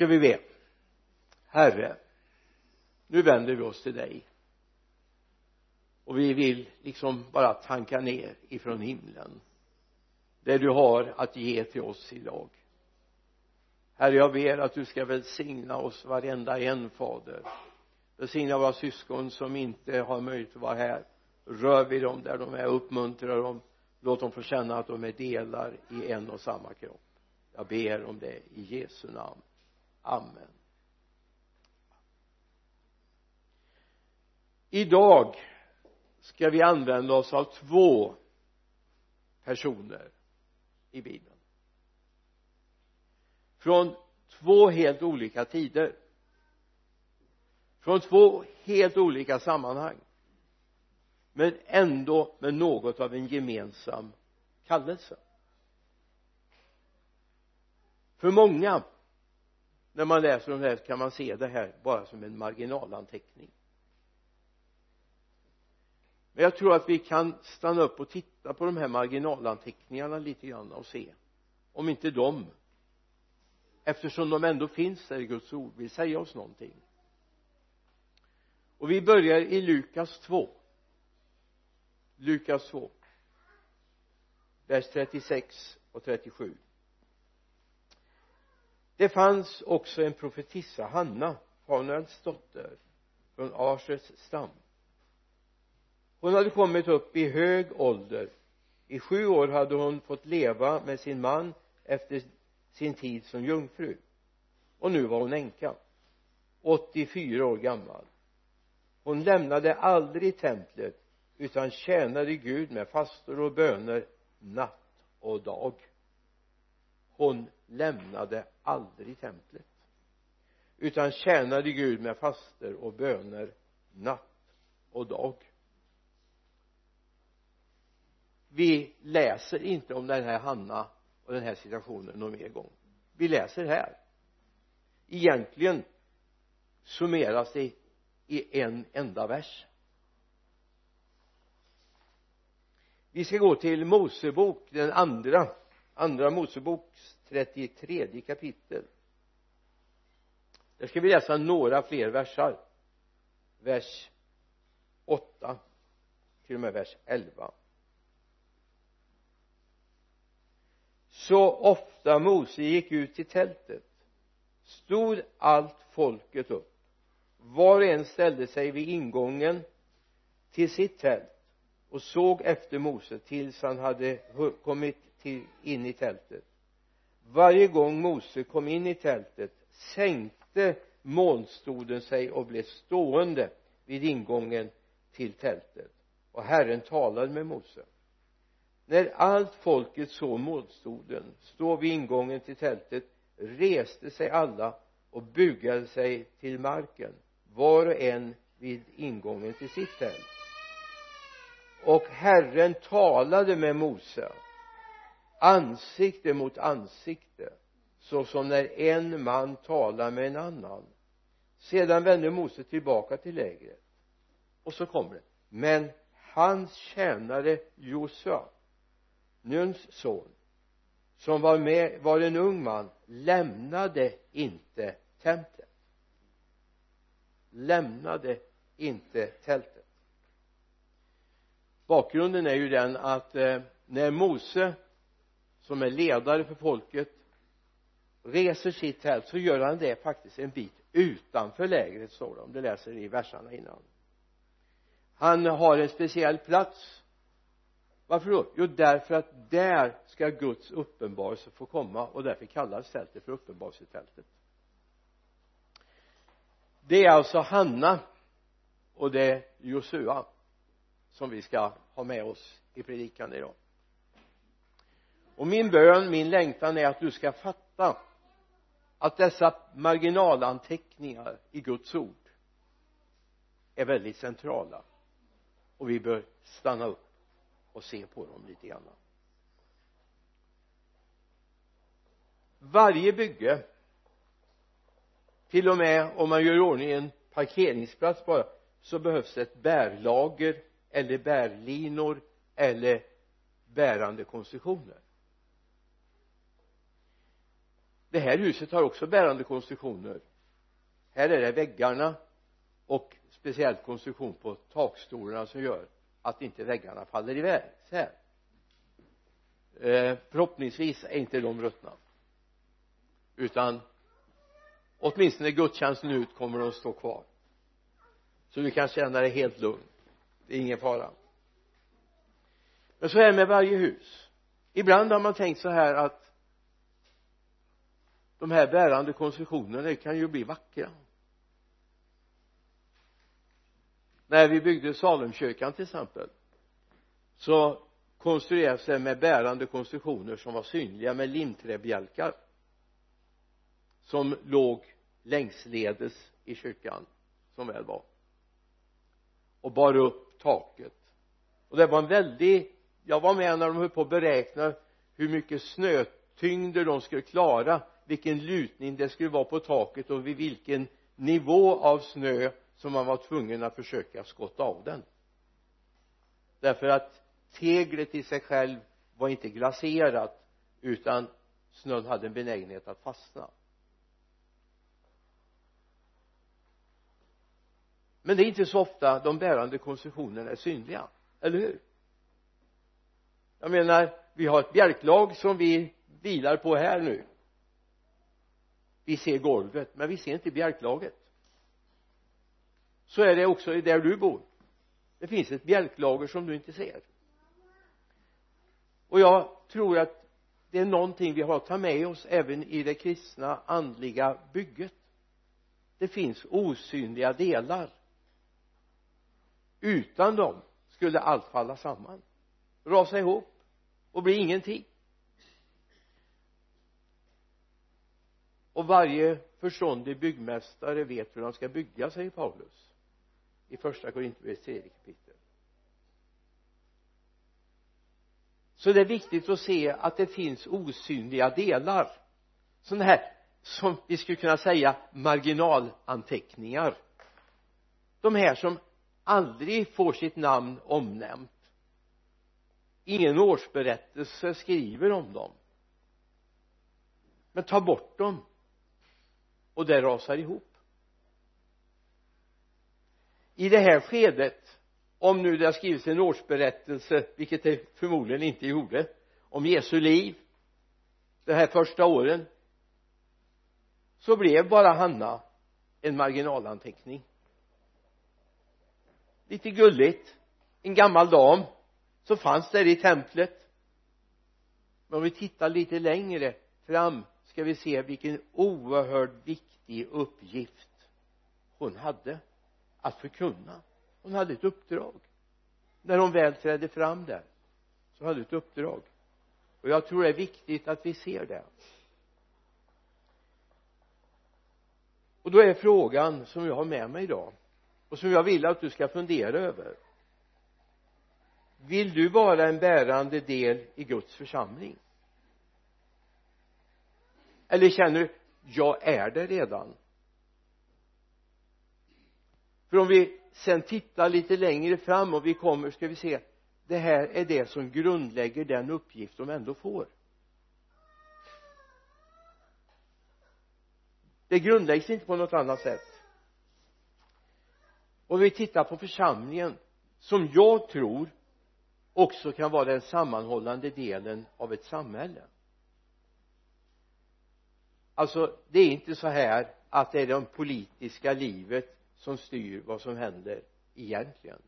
ska vi be. Herre nu vänder vi oss till dig. Och vi vill liksom bara tanka ner ifrån himlen det du har att ge till oss idag. Herre jag ber att du ska välsigna oss varenda en fader. Välsigna våra syskon som inte har möjlighet att vara här. Rör vid dem där de är uppmuntra dem. Låt dem få känna att de är delar i en och samma kropp. Jag ber om det i Jesu namn amen. Idag ska vi använda oss av två personer i bibeln. Från två helt olika tider. Från två helt olika sammanhang. Men ändå med något av en gemensam kallelse. För många när man läser om det här kan man se det här bara som en marginalanteckning. Men jag tror att vi kan stanna upp och titta på de här marginalanteckningarna lite grann och se om inte de eftersom de ändå finns där i Guds ord vill säga oss någonting. Och vi börjar i Lukas 2 Lukas 2 vers 36 och 37 det fanns också en profetissa Hanna Fanuels dotter från Asers stam. Hon hade kommit upp i hög ålder. I sju år hade hon fått leva med sin man efter sin tid som jungfru. Och nu var hon änka. 84 år gammal. Hon lämnade aldrig templet utan tjänade Gud med fastor och böner natt och dag. Hon lämnade aldrig templet utan tjänade Gud med faster och böner natt och dag. Vi läser inte om den här Hanna och den här situationen någon mer gång. Vi läser här. Egentligen summeras det i en enda vers. Vi ska gå till Mosebok den andra andra Moseboks 33 kapitel. Där ska vi läsa några fler versar. Vers 8 till och med vers 11 så ofta Mose gick ut till tältet stod allt folket upp. Var och en ställde sig vid ingången till sitt tält och såg efter Mose tills han hade kommit till, in i tältet varje gång Mose kom in i tältet sänkte molnstoden sig och blev stående vid ingången till tältet. Och Herren talade med Mose. När allt folket såg molnstoden stå vid ingången till tältet reste sig alla och bugade sig till marken var och en vid ingången till sitt tält. Och Herren talade med Mose ansikte mot ansikte så som när en man talar med en annan. Sedan vände Mose tillbaka till lägret och så kommer det. Men hans tjänare Josua Nuns son som var med var en ung man lämnade inte templet. Lämnade inte tältet. Bakgrunden är ju den att eh, när Mose som är ledare för folket reser sitt tält så gör han det faktiskt en bit utanför lägret står det om du läser i verserna innan. Han har en speciell plats. Varför då? Jo därför att där ska Guds uppenbarelse få komma och därför kallas tältet för uppenbarelsetältet. Det är alltså Hanna och det är Josua som vi ska ha med oss i predikan idag och min bön, min längtan är att du ska fatta att dessa marginalanteckningar i Guds ord är väldigt centrala. Och vi bör stanna upp och se på dem lite grann. Varje bygge till och med om man gör i ordning en parkeringsplats bara så behövs det ett bärlager eller bärlinor eller bärande konstruktioner det här huset har också bärande konstruktioner. Här är det väggarna och speciellt konstruktion på takstolarna som gör att inte väggarna faller iväg. Så här. Eh, förhoppningsvis är inte de ruttna. Utan åtminstone gudstjänsten ut kommer de att stå kvar. Så du kan känna dig helt lugn det är ingen fara. Men så är det med varje hus. Ibland har man tänkt så här att de här bärande konstruktionerna kan ju bli vackra. När vi byggde Salemkyrkan till exempel så konstruerades det med bärande konstruktioner som var synliga med limträbjälkar som låg längsledes i kyrkan som väl var och bar upp taket. Och det var en väldig jag var med när de höll på att beräkna hur mycket snötyngder de skulle klara vilken lutning det skulle vara på taket och vid vilken nivå av snö som man var tvungen att försöka skotta av den. Därför att teglet i sig själv var inte glaserat utan snön hade en benägenhet att fastna. Men det är inte så ofta de bärande konstruktionerna är synliga eller hur? Jag menar vi har ett bjälklag som vi vilar på här nu vi ser golvet men vi ser inte bjälklaget. Så är det också där du bor. Det finns ett bjälklager som du inte ser. Och jag tror att det är någonting vi har att ta med oss även i det kristna andliga bygget. Det finns osynliga delar. Utan dem skulle allt falla samman rasa ihop och bli ingenting. Och varje förståndig byggmästare vet hur han ska bygga säger Paulus i första Korinthierbrevets tredje kapitel. Så det är viktigt att se att det finns osynliga delar. Sådana här som vi skulle kunna säga marginalanteckningar. De här som aldrig får sitt namn omnämnt. Ingen årsberättelse skriver om dem. Men ta bort dem och det rasar ihop. I det här skedet om nu det har skrivits en årsberättelse vilket det förmodligen inte gjorde om Jesu liv de här första åren så blev bara Hanna en marginalanteckning. Lite gulligt. En gammal dam som fanns där i templet. Men om vi tittar lite längre fram ska vi se vilken oerhört viktig uppgift hon hade att förkunna. Hon hade ett uppdrag. När hon väl trädde fram där så hade ett uppdrag. Och jag tror det är viktigt att vi ser det. Och då är frågan som jag har med mig idag och som jag vill att du ska fundera över. Vill du vara en bärande del i Guds församling? Eller känner du jag är det redan. För om vi sen tittar lite längre fram och vi kommer ska vi se det här är det som grundlägger den uppgift de ändå får. Det grundläggs inte på något annat sätt. Och vi tittar på församlingen som jag tror också kan vara den sammanhållande delen av ett samhälle alltså det är inte så här att det är det politiska livet som styr vad som händer egentligen.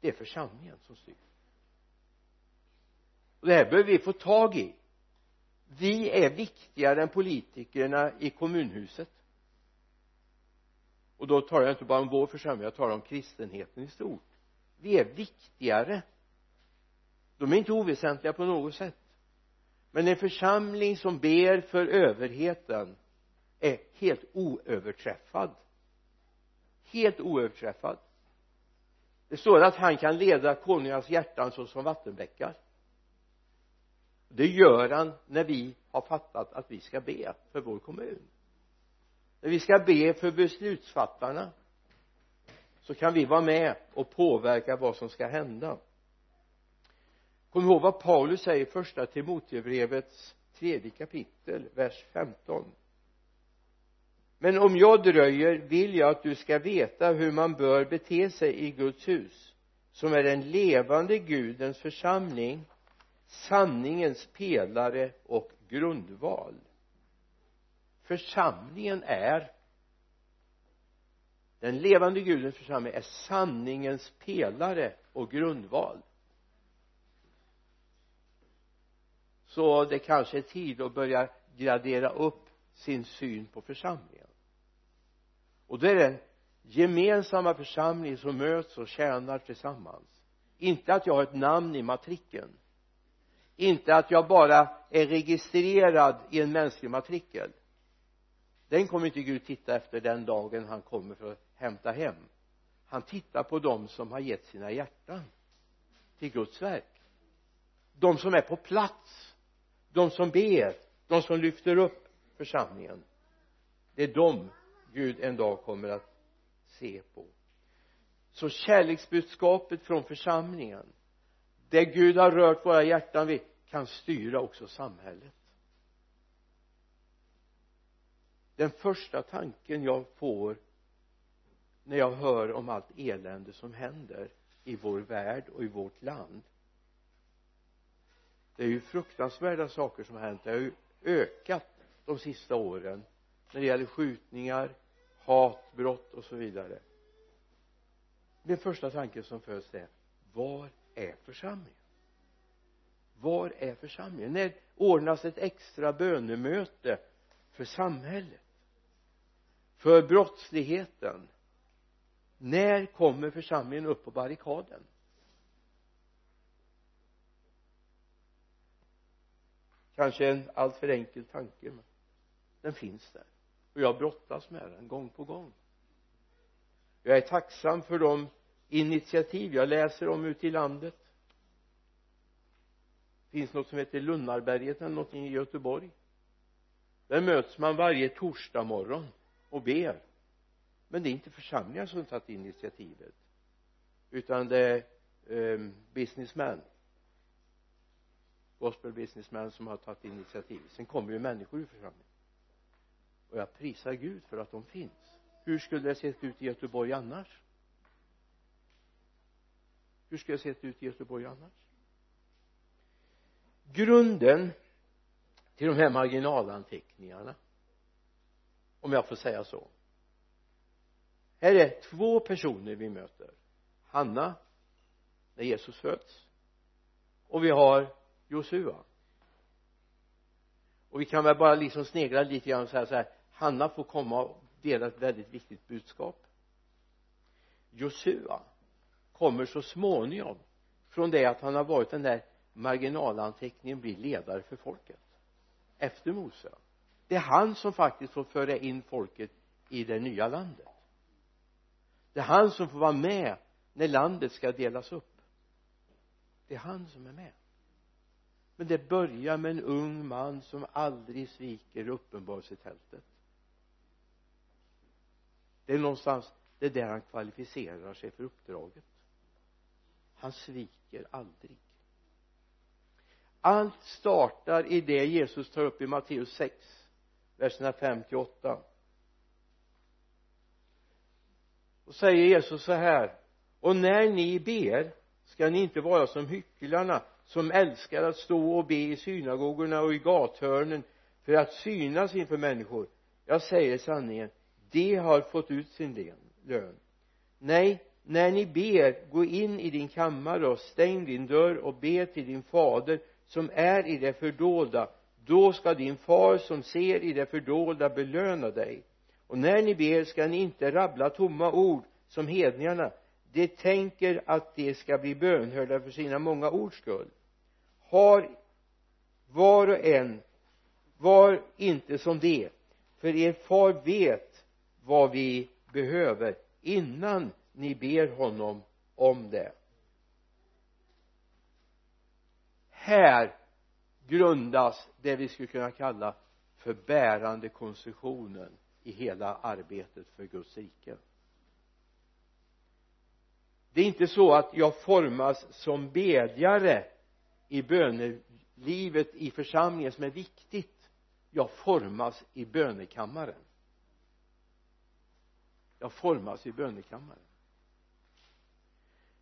Det är församlingen som styr. Och det här behöver vi få tag i. Vi är viktigare än politikerna i kommunhuset. Och då talar jag inte bara om vår församling jag talar om kristenheten i stort. Vi är viktigare. De är inte oväsentliga på något sätt men en församling som ber för överheten är helt oöverträffad. Helt oöverträffad. Det står att han kan leda konungars hjärtan såsom vattenbäckar. Det gör han när vi har fattat att vi ska be för vår kommun. När vi ska be för beslutsfattarna så kan vi vara med och påverka vad som ska hända kom ihåg vad Paulus säger i första Timotebrevets tredje kapitel vers 15 men om jag dröjer vill jag att du ska veta hur man bör bete sig i Guds hus som är den levande Gudens församling sanningens pelare och grundval. Församlingen är den levande Gudens församling är sanningens pelare och grundval. Så det kanske är tid att börja gradera upp sin syn på församlingen. Och då är det den gemensamma församlingen som möts och tjänar tillsammans. Inte att jag har ett namn i matrikeln. Inte att jag bara är registrerad i en mänsklig matrikel. Den kommer inte Gud titta efter den dagen han kommer för att hämta hem. Han tittar på dem som har gett sina hjärtan till Guds verk. De som är på plats de som ber de som lyfter upp församlingen det är de Gud en dag kommer att se på. Så kärleksbudskapet från församlingen det Gud har rört våra hjärtan vid kan styra också samhället. Den första tanken jag får när jag hör om allt elände som händer i vår värld och i vårt land det är ju fruktansvärda saker som har hänt. Det har ju ökat de sista åren när det gäller skjutningar hatbrott och så vidare. Min första tanke som föds är var är församlingen? Var är församlingen? När ordnas ett extra bönemöte för samhället? För brottsligheten? När kommer församlingen upp på barrikaden? Kanske en alltför enkel tanke men den finns där. Och jag brottas med den gång på gång. Jag är tacksam för de initiativ jag läser om ute i landet. Det finns något som heter Lunnarberget eller någonting i Göteborg? Där möts man varje torsdag morgon och ber. Men det är inte församlingar som tagit initiativet utan det är eh, businessmen gospel businessmen som har tagit initiativ. Sen kommer ju människor ur församlingen. Och jag prisar Gud för att de finns. Hur skulle det sett ut i Göteborg annars? Hur skulle det sett ut i Göteborg annars? Grunden till de här marginalanteckningarna om jag får säga så. Här är två personer vi möter. Hanna när Jesus föds. Och vi har Josua. Och vi kan väl bara liksom snegla lite grann och säga så här Hanna får komma och dela ett väldigt viktigt budskap. Josua kommer så småningom från det att han har varit den där marginalanteckningen blir ledare för folket efter Mose. Det är han som faktiskt får föra in folket i det nya landet. Det är han som får vara med när landet ska delas upp. Det är han som är med men det börjar med en ung man som aldrig sviker uppenbarelsetältet. Det är någonstans det är där han kvalificerar sig för uppdraget. Han sviker aldrig. Allt startar i det Jesus tar upp i Matteus 6 verserna 5 till 8 och säger Jesus så här och när ni ber ska ni inte vara som hycklarna som älskar att stå och be i synagogorna och i gathörnen för att synas inför människor. Jag säger sanningen de har fått ut sin lön. Nej när ni ber gå in i din kammare och stäng din dörr och be till din fader som är i det fördolda. Då ska din far som ser i det fördolda belöna dig. Och när ni ber ska ni inte rabbla tomma ord som hedningarna. De tänker att de ska bli bönhörda för sina många ords skull har var och en var inte som det. För er far vet vad vi behöver innan ni ber honom om det. Här grundas det vi skulle kunna kalla för bärande konstruktionen i hela arbetet för Guds rike. Det är inte så att jag formas som bedjare i bönelivet i församlingen som är viktigt jag formas i bönekammaren. Jag formas i bönekammaren.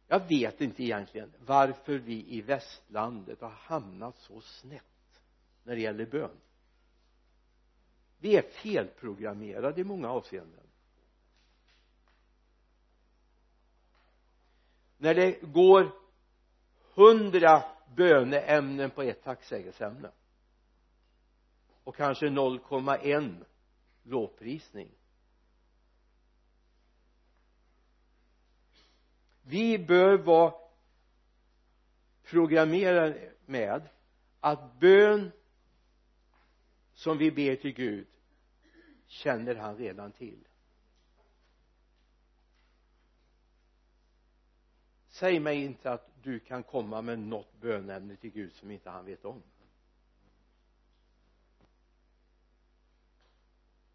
Jag vet inte egentligen varför vi i västlandet har hamnat så snett när det gäller bön. Vi är felprogrammerade i många avseenden. När det går hundra böneämnen på ett tacksägelseämne. Och kanske 0,1 lovprisning. Vi bör vara programmerade med att bön som vi ber till Gud känner han redan till. Säg mig inte att du kan komma med något bönämne till Gud som inte han vet om.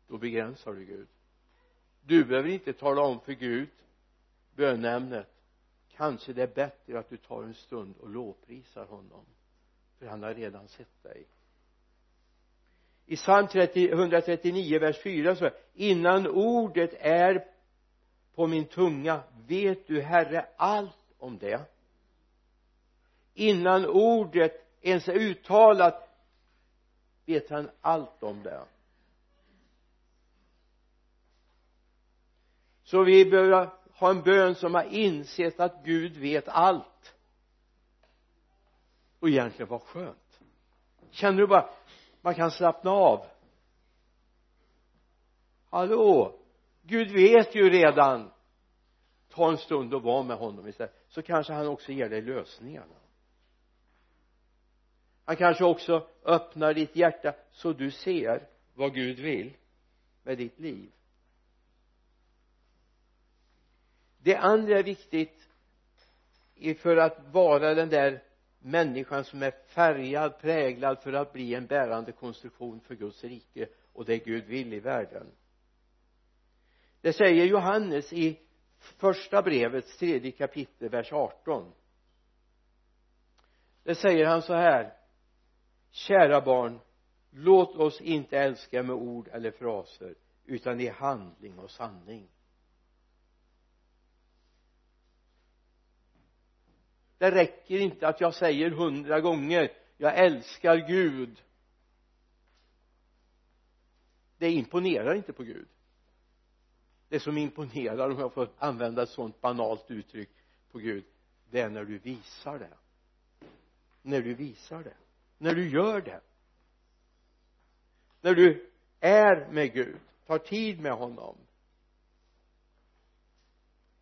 Då begränsar du Gud. Du behöver inte tala om för Gud bönämnet. Kanske det är bättre att du tar en stund och lovprisar honom för han har redan sett dig. I psalm 139 vers 4 så innan ordet är på min tunga vet du herre allt om det innan ordet ens är uttalat vet han allt om det. Så vi behöver ha en bön som har insett att Gud vet allt. Och egentligen vad skönt. Känner du bara man kan slappna av. Hallå? Gud vet ju redan. Ta en stund och vara med honom istället så kanske han också ger dig lösningarna han kanske också öppnar ditt hjärta så du ser vad Gud vill med ditt liv. Det andra är viktigt för att vara den där människan som är färgad, präglad för att bli en bärande konstruktion för Guds rike och det Gud vill i världen. Det säger Johannes i första brevets tredje kapitel vers 18 det säger han så här kära barn låt oss inte älska med ord eller fraser utan i handling och sanning. Det räcker inte att jag säger hundra gånger jag älskar Gud. Det imponerar inte på Gud. Det som imponerar om jag får använda ett sådant banalt uttryck på Gud det är när du visar det. När du visar det när du gör det. När du är med Gud tar tid med honom.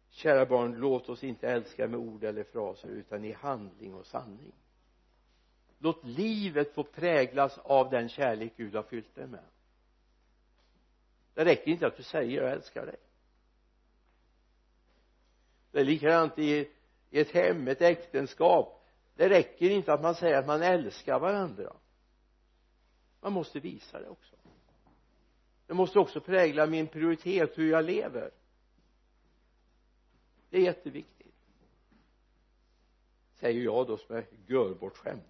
Kära barn låt oss inte älska med ord eller fraser utan i handling och sanning. Låt livet få präglas av den kärlek Gud har fyllt dig med. Det räcker inte att du säger jag älskar dig. Det är likadant i, i ett hem, ett äktenskap det räcker inte att man säger att man älskar varandra. Man måste visa det också. Det måste också prägla min prioritet hur jag lever. Det är jätteviktigt. Säger jag då som är görbortskämd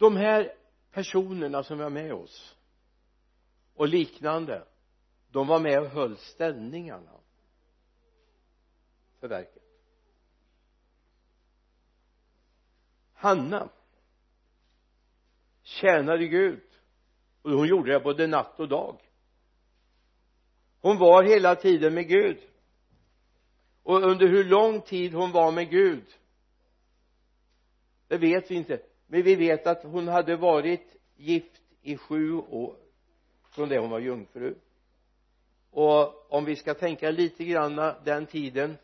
de här personerna som vi har med oss och liknande de var med och höll ställningarna för verket. Hanna tjänade Gud och hon gjorde det både natt och dag. Hon var hela tiden med Gud. Och under hur lång tid hon var med Gud det vet vi inte. Men vi vet att hon hade varit gift i sju år från det hon var jungfru och om vi ska tänka lite grann den tiden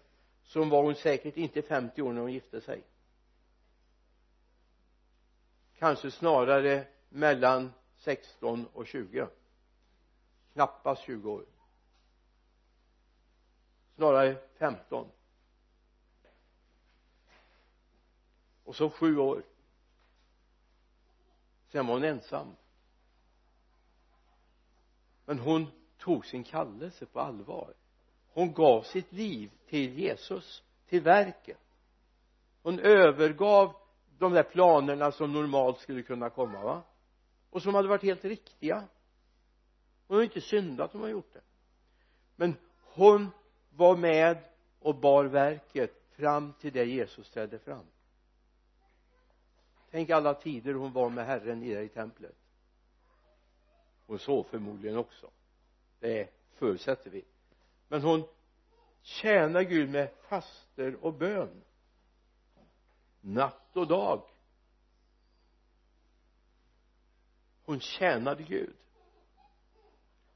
så var hon säkert inte 50 år när hon gifte sig. Kanske snarare mellan 16 och 20 knappast 20 år. Snarare 15 och så sju år. Sen var hon ensam. Men hon tog sin kallelse på allvar. Hon gav sitt liv till Jesus till verket. Hon övergav de där planerna som normalt skulle kunna komma va? Och som hade varit helt riktiga. Hon har inte syndat om hon gjort det. Men hon var med och bar verket fram till det Jesus trädde fram. Tänk alla tider hon var med Herren där i templet. Hon sov förmodligen också det förutsätter vi. Men hon tjänar Gud med faster och bön. Natt och dag. Hon tjänade Gud.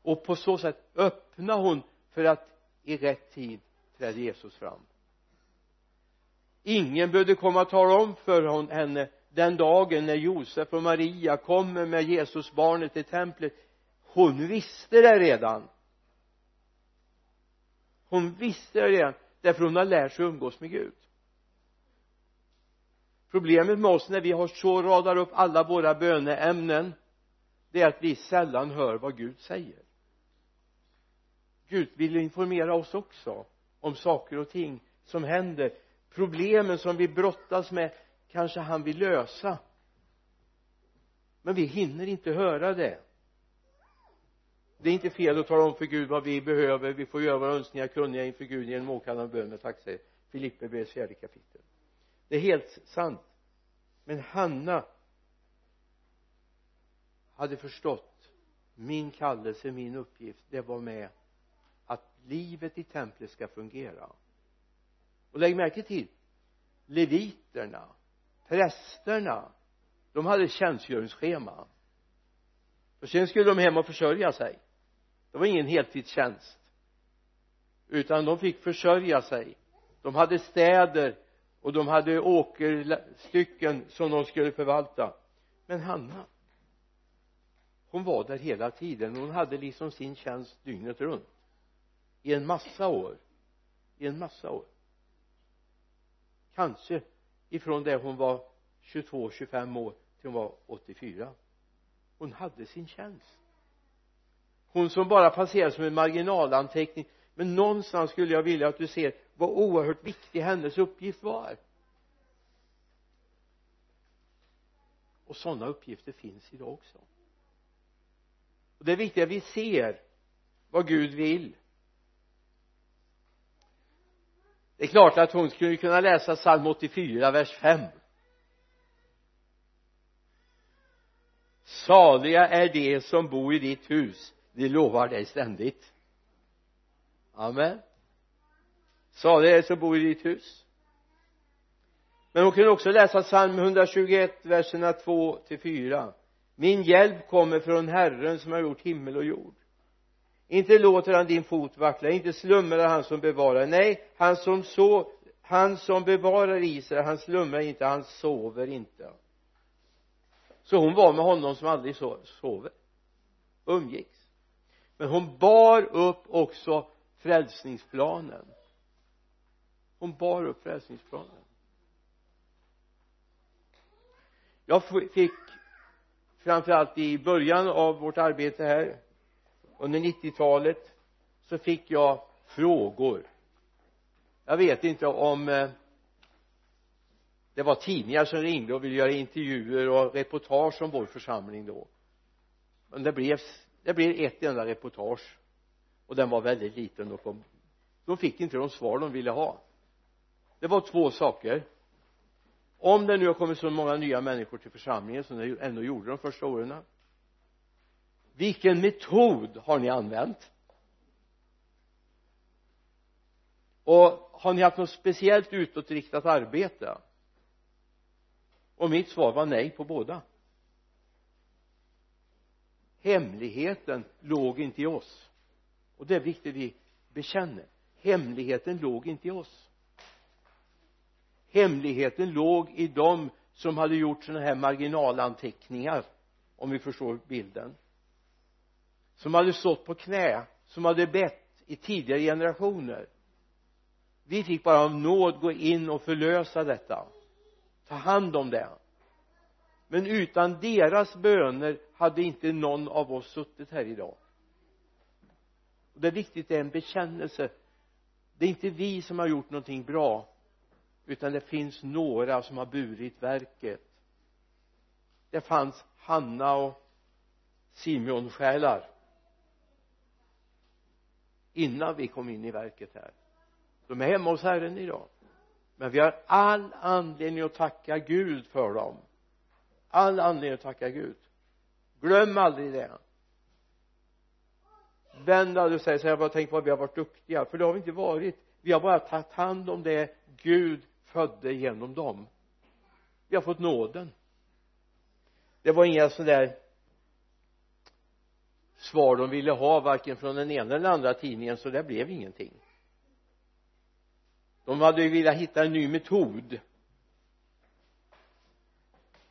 Och på så sätt öppnade hon för att i rätt tid trädde Jesus fram. Ingen behövde komma och tala om för henne den dagen när Josef och Maria kommer med Jesusbarnet till templet hon visste det redan. Hon visste det redan därför hon har lärt sig umgås med Gud. Problemet med oss när vi har så radar upp alla våra böneämnen det är att vi sällan hör vad Gud säger. Gud vill informera oss också om saker och ting som händer problemen som vi brottas med kanske han vill lösa. Men vi hinner inte höra det det är inte fel att tala om för Gud vad vi behöver. Vi får göra våra önskningar kunniga inför Gud genom åkallande bön med tacksägelse Filipperbrevets fjärde kapitel. Det är helt sant. Men Hanna hade förstått min kallelse, min uppgift. Det var med att livet i templet ska fungera. Och lägg märke till leviterna prästerna de hade tjänstgöringsschema. Och sen skulle de hem och försörja sig det var ingen heltidstjänst. Utan de fick försörja sig. De hade städer och de hade åkerstycken som de skulle förvalta. Men Hanna hon var där hela tiden. Hon hade liksom sin tjänst dygnet runt. I en massa år. I en massa år. Kanske ifrån det hon var 22 25 år till hon var 84 hon hade sin tjänst hon som bara passerade som en marginalanteckning. Men någonstans skulle jag vilja att du ser vad oerhört viktig hennes uppgift var. Och sådana uppgifter finns idag också. Och det är viktigt att vi ser vad Gud vill. Det är klart att hon skulle kunna läsa psalm 84 vers 5 saliga är de som bor i ditt hus de lovar dig ständigt. Amen. Saliga är de som bor i ditt hus. Men hon kunde också läsa psalm 121 verserna 2 till 4 min hjälp kommer från Herren som har gjort himmel och jord. Inte låter han din fot vackla inte slumrar han som bevarar. Nej han som så han som bevarar Israel han slumrar inte han sover inte. Så hon var med honom som aldrig sover. Umgicks men hon bar upp också frälsningsplanen. Hon bar upp frälsningsplanen. Jag fick framförallt i början av vårt arbete här under 90-talet så fick jag frågor. Jag vet inte om eh, det var tidningar som ringde och ville göra intervjuer och reportage om vår församling då. Men det blev det blir ett enda reportage. Och den var väldigt liten och de fick inte de svar de ville ha. Det var två saker. Om det nu har kommit så många nya människor till församlingen som det ändå gjorde de första åren. Vilken metod har ni använt? Och har ni haft något speciellt utåtriktat arbete? Och mitt svar var nej på båda hemligheten låg inte i oss. Och det är viktigt vi bekänner. Hemligheten låg inte i oss. Hemligheten låg i dem som hade gjort sådana här marginalanteckningar om vi förstår bilden. Som hade stått på knä som hade bett i tidigare generationer. Vi fick bara av nåd gå in och förlösa detta. Ta hand om det. Men utan deras böner hade inte någon av oss suttit här idag? Det är viktigt det är en bekännelse. Det är inte vi som har gjort någonting bra utan det finns några som har burit verket. Det fanns Hanna och Simeon själar innan vi kom in i verket här. De är hemma hos Herren idag. Men vi har all anledning att tacka Gud för dem. All anledning att tacka Gud glöm aldrig det. Vänd aldrig och säg så här bara tänk på att vi har varit duktiga. För det har vi inte varit. Vi har bara tagit hand om det Gud födde genom dem. Vi har fått nåden. Det var inga sådär svar de ville ha varken från den ena eller andra tidningen så det blev ingenting. De hade ju velat hitta en ny metod.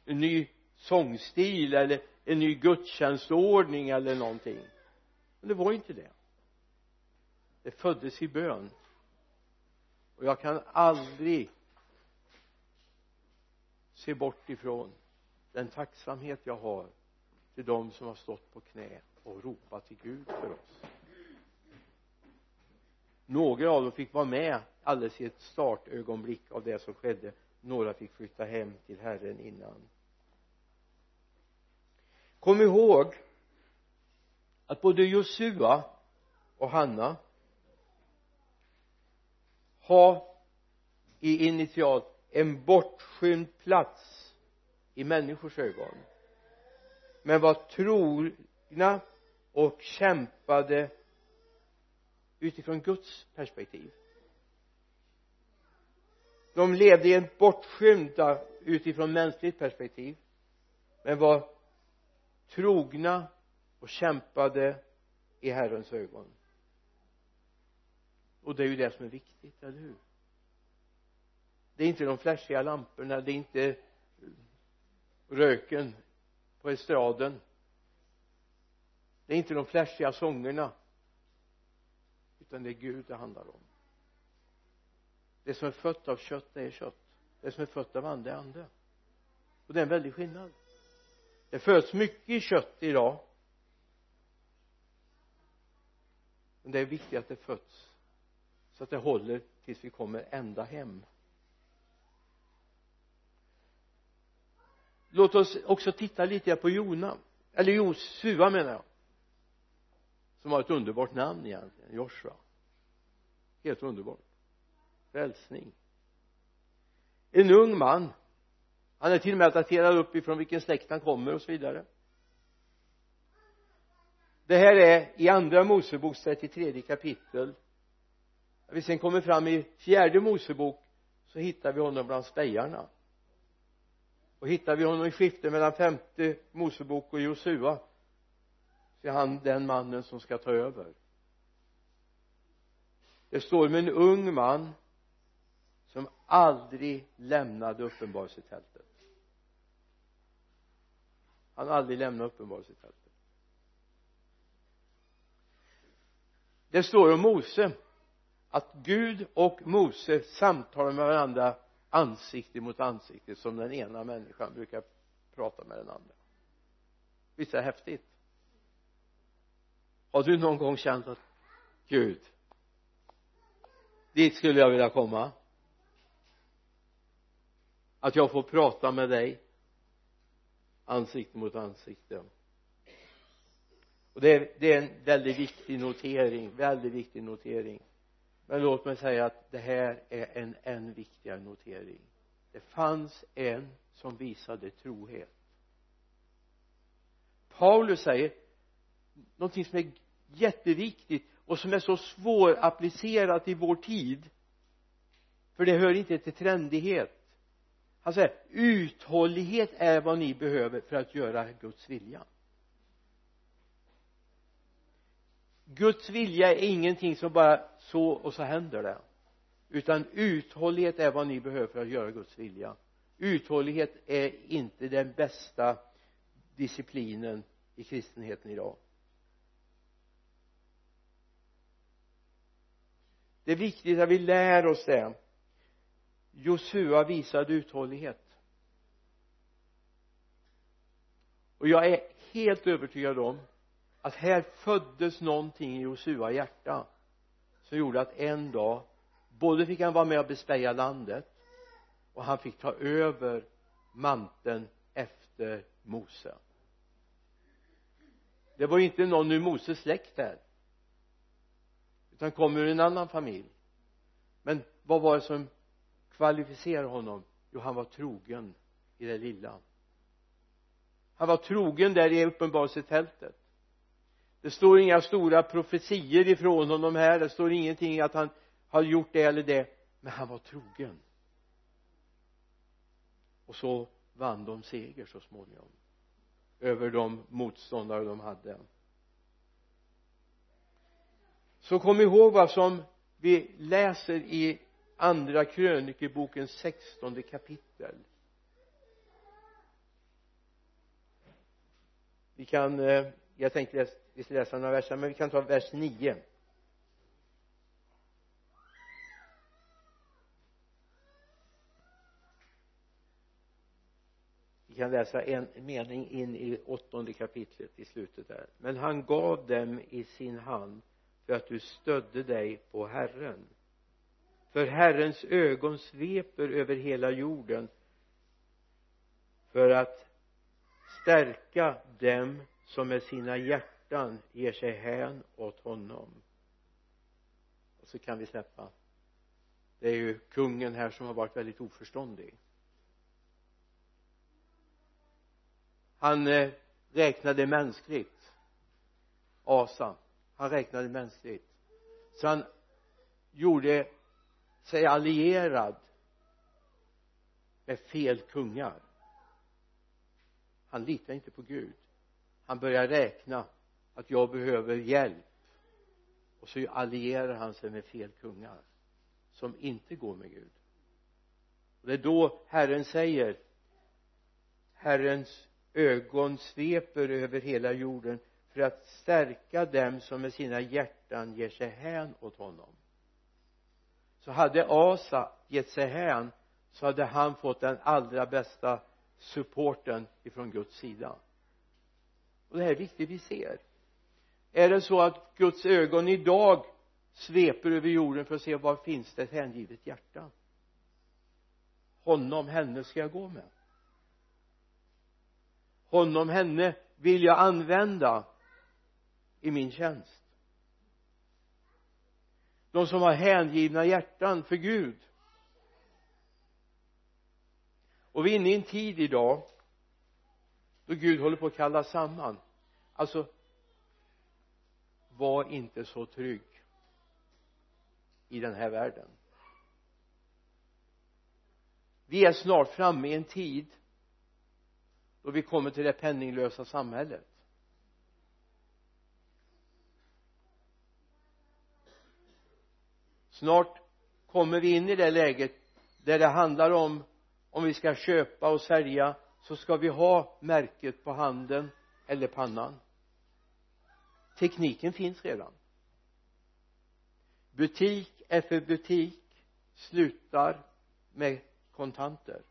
En ny sångstil eller en ny gudstjänstordning eller någonting. Men det var inte det. Det föddes i bön. Och jag kan aldrig se bort ifrån den tacksamhet jag har till de som har stått på knä och ropat till Gud för oss. Några av dem fick vara med alldeles i ett startögonblick av det som skedde. Några fick flytta hem till Herren innan kom ihåg att både Josua och Hanna har i initialt en bortskymd plats i människors ögon men var trogna och kämpade utifrån Guds perspektiv. De levde i en bortskymda utifrån mänskligt perspektiv men var trogna och kämpade i Herrens ögon. Och det är ju det som är viktigt, eller hur? Det är inte de flashiga lamporna, det är inte röken på estraden. Det är inte de flashiga sångerna utan det är Gud det handlar om. Det som är fött av kött det är kött. Det som är fött av ande är ande. Och det är en väldig skillnad det föds mycket kött idag. Men det är viktigt att det föds så att det håller tills vi kommer ända hem. Låt oss också titta lite på Jona eller Josua menar jag som har ett underbart namn egentligen Joshua. Helt underbart. Frälsning. En ung man han är till och med daterad uppifrån vilken släkt han kommer och så vidare. Det här är i andra moseboks 33 kapitel. När vi sen kommer fram i fjärde mosebok så hittar vi honom bland spejarna. Och hittar vi honom i skiftet mellan femte mosebok och Josua så är han den mannen som ska ta över. Det står om en ung man som aldrig lämnade uppenbarelsetältet han har aldrig lämnat uppenbarelsetältet det står om Mose att Gud och Mose samtalar med varandra ansikte mot ansikte som den ena människan brukar prata med den andra. Visst är det häftigt? Har du någon gång känt att Gud dit skulle jag vilja komma? Att jag får prata med dig ansikte mot ansikte. Och det är, det är en väldigt viktig notering väldigt viktig notering. Men låt mig säga att det här är en än viktigare notering. Det fanns en som visade trohet. Paulus säger någonting som är jätteviktigt och som är så svårapplicerat i vår tid. För det hör inte till trendighet han säger uthållighet är vad ni behöver för att göra Guds vilja. Guds vilja är ingenting som bara så och så händer det utan uthållighet är vad ni behöver för att göra Guds vilja. Uthållighet är inte den bästa disciplinen i kristenheten idag. Det är viktigt att vi lär oss det. Josua visade uthållighet. Och jag är helt övertygad om att här föddes någonting i Josua hjärta som gjorde att en dag både fick han vara med och bespeja landet och han fick ta över manteln efter Mose. Det var ju inte någon ur Moses släkt där utan kom ur en annan familj. Men vad var det som kvalificerar honom. Jo han var trogen i det lilla. Han var trogen där i uppenbarelsetältet det står inga stora profetier ifrån honom här. Det står ingenting att han har gjort det eller det. Men han var trogen. Och så vann de seger så småningom. Över de motståndare de hade. Så kom ihåg vad som vi läser i andra krönikebokens sextonde kapitel. Vi kan eh, jag tänkte läsa, vi ska läsa några verser men vi kan ta vers 9 vi kan läsa en mening in i åttonde kapitlet i slutet där. Men han gav dem i sin hand för att du stödde dig på Herren för Herrens ögon sveper över hela jorden för att stärka dem som med sina hjärtan ger sig hän åt honom. Och så kan vi släppa. Det är ju kungen här som har varit väldigt oförståndig. Han eh, räknade mänskligt. Asa. Han räknade mänskligt. Så han gjorde sig allierad med fel kungar. Han litar inte på Gud. Han börjar räkna att jag behöver hjälp. Och så allierar han sig med fel kungar som inte går med Gud. Och det är då Herren säger Herrens ögon sveper över hela jorden för att stärka dem som med sina hjärtan ger sig hän åt honom så hade Asa gett sig hän så hade han fått den allra bästa supporten ifrån Guds sida. Och det här är viktigt vi ser. Är det så att Guds ögon idag sveper över jorden för att se var finns det ett hängivet hjärta? Honom, henne ska jag gå med. Honom, henne vill jag använda i min tjänst de som har hängivna hjärtan för Gud. Och vi är inne i en tid idag då Gud håller på att kalla samman. Alltså var inte så trygg i den här världen. Vi är snart framme i en tid då vi kommer till det penninglösa samhället. Snart kommer vi in i det läget där det handlar om om vi ska köpa och sälja så ska vi ha märket på handen eller pannan. Tekniken finns redan. Butik efter butik slutar med kontanter.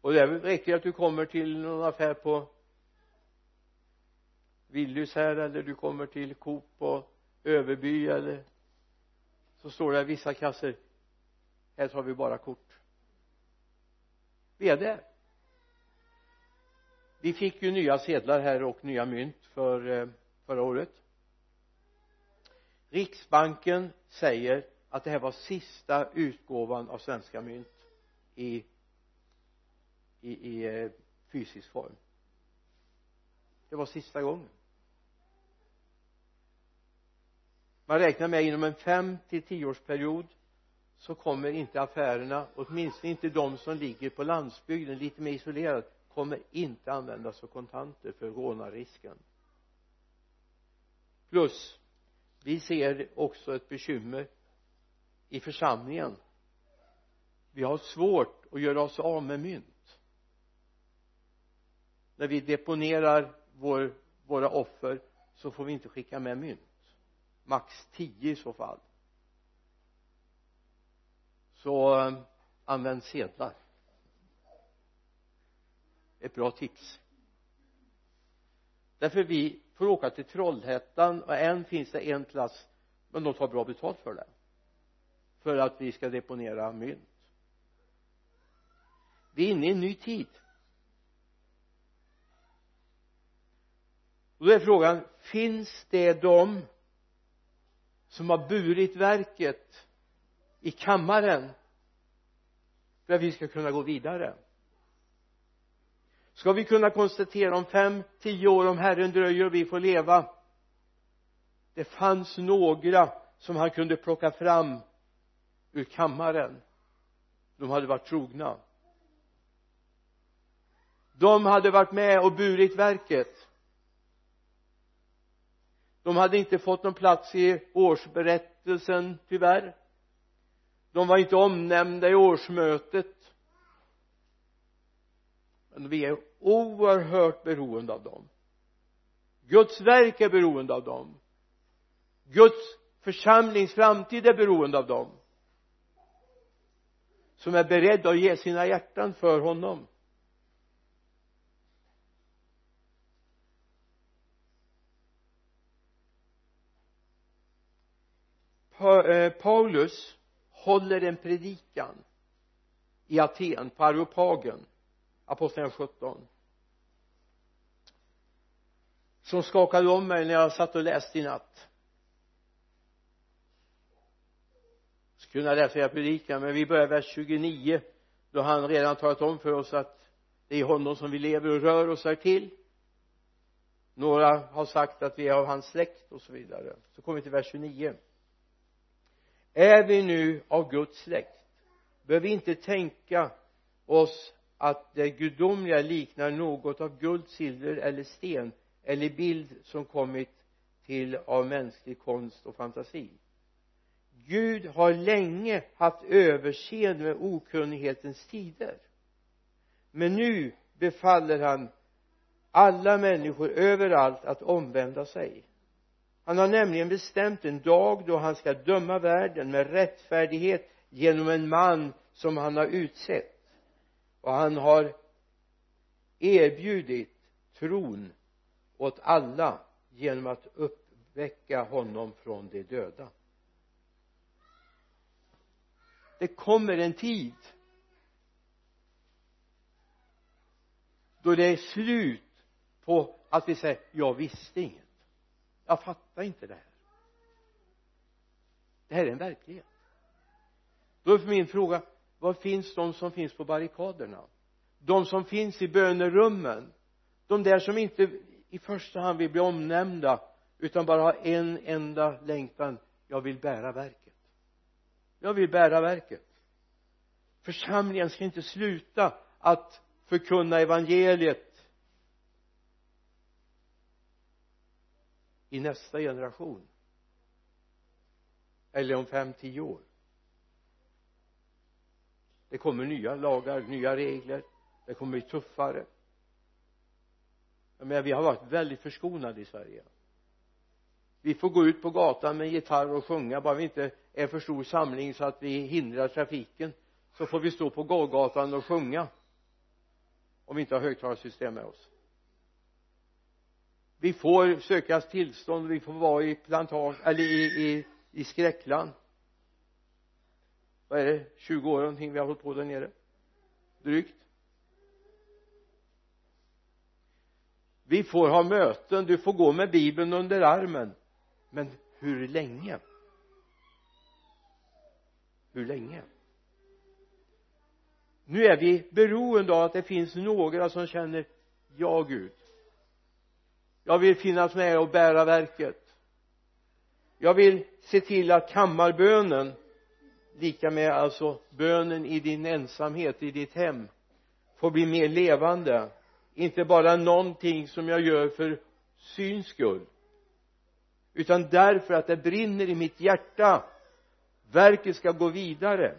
Och det räcker att du kommer till någon affär på Willys här eller du kommer till Coop och Överby eller så står det vissa kassor här tar vi bara kort. Vi är där vi fick ju nya sedlar här och nya mynt för eh, förra året. Riksbanken säger att det här var sista utgåvan av svenska mynt i i, i eh, fysisk form. Det var sista gången. Man räknar med inom en fem till tioårsperiod så kommer inte affärerna åtminstone inte de som ligger på landsbygden lite mer isolerat kommer inte användas som kontanter för rånarrisken plus vi ser också ett bekymmer i församlingen. Vi har svårt att göra oss av med mynt. När vi deponerar vår, våra offer så får vi inte skicka med mynt max tio i så fall. Så eh, använd sedlar. Ett bra tips. Därför vi får åka till Trollhättan och än finns det en plats men de tar bra betalt för det. För att vi ska deponera mynt. Vi är inne i en ny tid. Och då är frågan finns det de som har burit verket i kammaren för att vi ska kunna gå vidare. Ska vi kunna konstatera om fem, tio år om Herren dröjer och vi får leva det fanns några som han kunde plocka fram ur kammaren. De hade varit trogna. De hade varit med och burit verket de hade inte fått någon plats i årsberättelsen tyvärr. De var inte omnämnda i årsmötet. Men vi är oerhört beroende av dem. Guds verk är beroende av dem. Guds församlings framtid är beroende av dem som är beredda att ge sina hjärtan för honom. Eh, Paulus håller en predikan i Aten på Areopagen apostlagärningarna 17 som skakade om mig när jag satt och läste i natt. Skulle kunna läsa hela predikan men vi börjar vers 29 då han redan talat om för oss att det är honom som vi lever och rör oss här till. Några har sagt att vi är av hans släkt och så vidare. Så kommer vi till vers 29 är vi nu av Guds släkt behöver vi inte tänka oss att det gudomliga liknar något av guld, silver eller sten eller bild som kommit till av mänsklig konst och fantasi? Gud har länge haft överseende med okunnighetens tider. Men nu befaller han alla människor överallt att omvända sig han har nämligen bestämt en dag då han ska döma världen med rättfärdighet genom en man som han har utsett. Och han har erbjudit tron åt alla genom att uppväcka honom från de döda. Det kommer en tid då det är slut på att vi säger jag visste inget jag fattar inte det här. Det här är en verklighet. Då är min fråga var finns de som finns på barrikaderna? De som finns i bönerummen? De där som inte i första hand vill bli omnämnda utan bara har en enda längtan. Jag vill bära verket. Jag vill bära verket. Församlingen ska inte sluta att förkunna evangeliet i nästa generation. Eller om fem, tio år. Det kommer nya lagar, nya regler. Det kommer bli tuffare. Jag menar vi har varit väldigt förskonade i Sverige. Vi får gå ut på gatan med gitarr och sjunga. Bara vi inte är för stor samling så att vi hindrar trafiken så får vi stå på gågatan och sjunga. Om vi inte har högtalarsystem med oss vi får söka tillstånd vi får vara i plantage eller i, i, i skräckland. Vad är det? 20 år någonting vi har hållit på där nere. Drygt. Vi får ha möten du får gå med bibeln under armen. Men hur länge? Hur länge? Nu är vi beroende av att det finns några som känner ja Gud jag vill finnas med och bära verket. Jag vill se till att kammarbönen lika med alltså bönen i din ensamhet i ditt hem får bli mer levande. Inte bara någonting som jag gör för syns skull utan därför att det brinner i mitt hjärta. Verket ska gå vidare.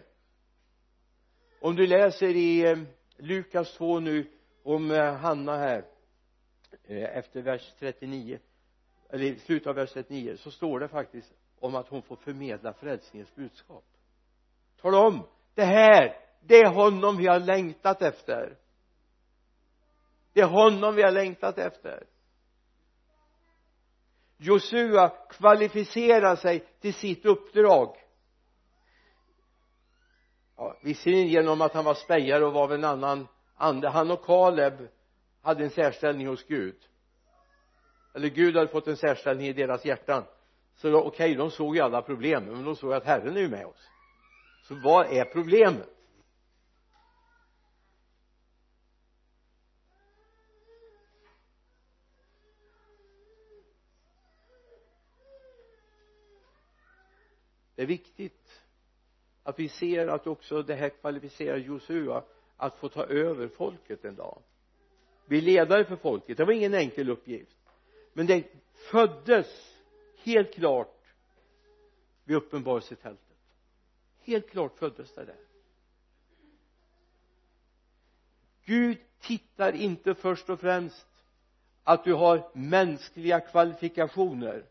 Om du läser i eh, Lukas 2 nu om eh, Hanna här Eh, efter vers 39 eller i slutet av vers 39 så står det faktiskt om att hon får förmedla frälsningens budskap. Tala om det här det är honom vi har längtat efter. Det är honom vi har längtat efter. Josua kvalificerar sig till sitt uppdrag. Ja, visserligen genom att han var spejare och var av en annan ande. Han och Kaleb hade en särställning hos Gud. Eller Gud hade fått en särställning i deras hjärtan. Så okej okay, de såg ju alla problem men de såg att Herren är ju med oss. Så vad är problemet? Det är viktigt att vi ser att också det här kvalificerar Josua att få ta över folket en dag bli ledare för folket. Det var ingen enkel uppgift. Men det föddes helt klart vid uppenbarelsetältet. Helt klart föddes det där. Gud tittar inte först och främst att du har mänskliga kvalifikationer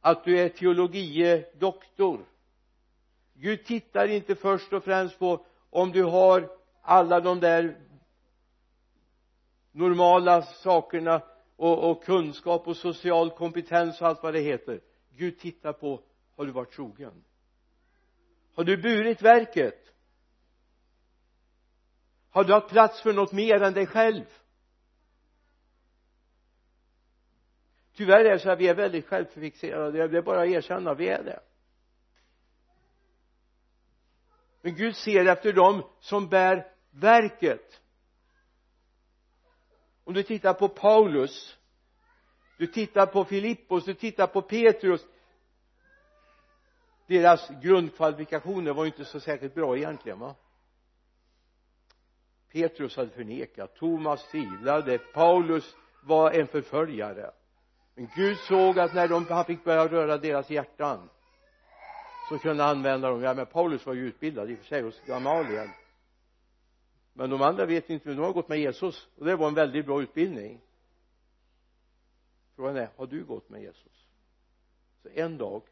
att du är teologie doktor Gud tittar inte först och främst på om du har alla de där normala sakerna och, och kunskap och social kompetens och allt vad det heter. Gud tittar på har du varit trogen? Har du burit verket? Har du haft plats för något mer än dig själv? Tyvärr är det så att vi är väldigt självfixerade. Det är bara att erkänna vi är det. Men Gud ser efter dem som bär verket om du tittar på Paulus du tittar på Filippos, du tittar på Petrus deras grundkvalifikationer var ju inte så särskilt bra egentligen va? Petrus hade förnekat, Thomas tvivlade, Paulus var en förföljare. Men Gud såg att när de, han fick börja röra deras hjärtan så kunde han använda dem, ja men Paulus var ju utbildad i och för sig hos Gamaliel men de andra vet inte, de har gått med Jesus. Och det var en väldigt bra utbildning. Frågan är, har du gått med Jesus? Så en dag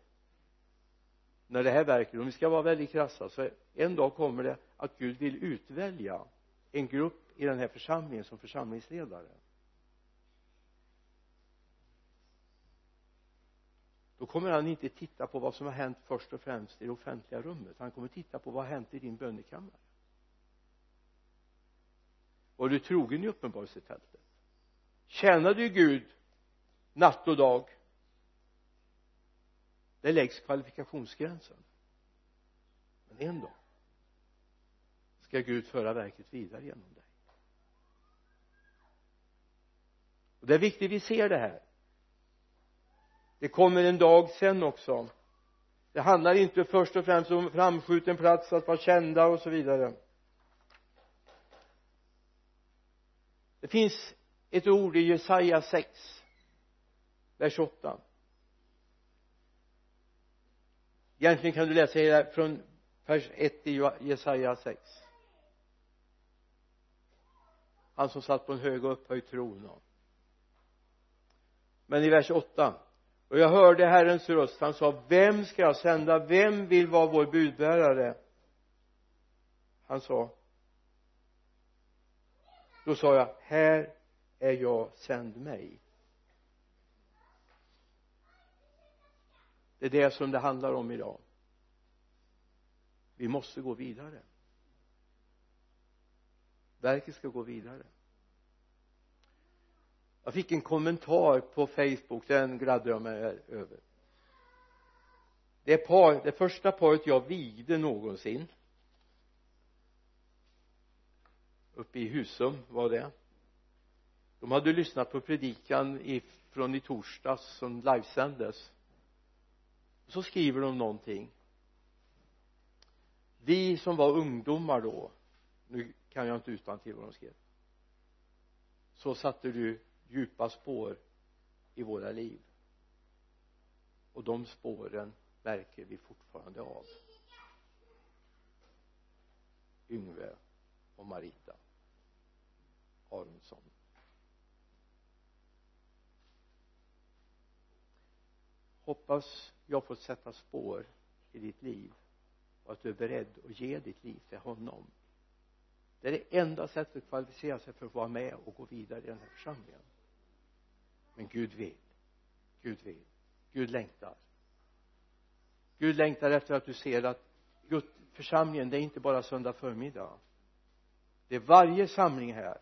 när det här verkar, om vi ska vara väldigt krassa så en dag kommer det att Gud vill utvälja en grupp i den här församlingen som församlingsledare. Då kommer han inte titta på vad som har hänt först och främst i det offentliga rummet. Han kommer titta på vad har hänt i din bönekammare var du trogen i uppenbarelsetältet. Tjänade du Gud natt och dag där läggs kvalifikationsgränsen. Men en dag ska Gud föra verket vidare genom dig. Och det är viktigt vi ser det här. Det kommer en dag sen också. Det handlar inte först och främst om framskjuten plats att vara kända och så vidare. Det finns ett ord i Jesaja 6 vers 8 egentligen kan du läsa hela från vers 1 i Jesaja 6 han som satt på en hög och upphöjd tron. Men i vers 8 och jag hörde Herrens röst. Han sa vem ska jag sända? Vem vill vara vår budbärare? Han sa då sa jag här är jag sänd mig. Det är det som det handlar om idag. Vi måste gå vidare. Verket ska gå vidare. Jag fick en kommentar på facebook den gladde jag mig över. Det par, det första paret jag vigde någonsin uppe i Husum var det. De hade lyssnat på predikan från i torsdags som livesändes. Så skriver de någonting. Vi som var ungdomar då nu kan jag inte utan till vad de skrev så satte du djupa spår i våra liv. Och de spåren märker vi fortfarande av. Yngve och Marita. Aronsson hoppas jag får sätta spår i ditt liv och att du är beredd att ge ditt liv till honom. Det är det enda sättet att kvalificera sig för att vara med och gå vidare i den här församlingen. Men Gud vill. Gud vill. Gud längtar. Gud längtar efter att du ser att Gud, församlingen det är inte bara söndag förmiddag. Det är varje samling här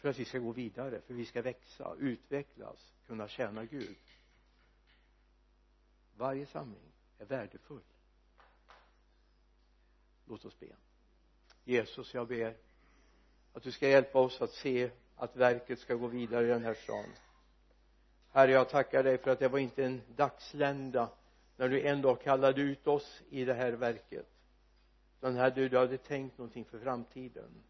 för att vi ska gå vidare för vi ska växa, utvecklas, kunna tjäna Gud. Varje samling är värdefull. Låt oss be. Jesus jag ber att du ska hjälpa oss att se att verket ska gå vidare i den här stan. Herre jag tackar dig för att det var inte en dagslända när du en dag kallade ut oss i det här verket. Utan herre du hade tänkt någonting för framtiden.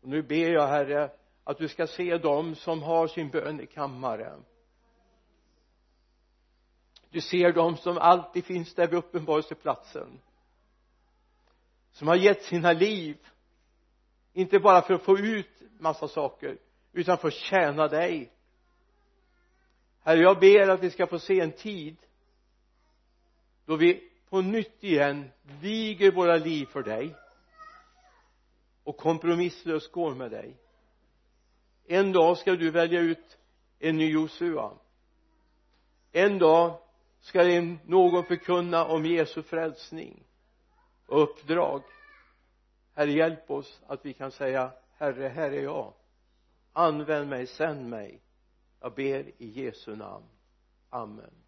Och nu ber jag herre att du ska se dem som har sin bön i kammaren. Du ser dem som alltid finns där vid uppenbarelseplatsen som har gett sina liv inte bara för att få ut massa saker utan för att tjäna dig. Herre jag ber att vi ska få se en tid då vi på nytt igen viger våra liv för dig och kompromisslöst går med dig en dag ska du välja ut en ny Josua. En dag ska någon förkunna om Jesu frälsning och uppdrag. Herre hjälp oss att vi kan säga herre här är jag. Använd mig, sänd mig. Jag ber i Jesu namn. Amen.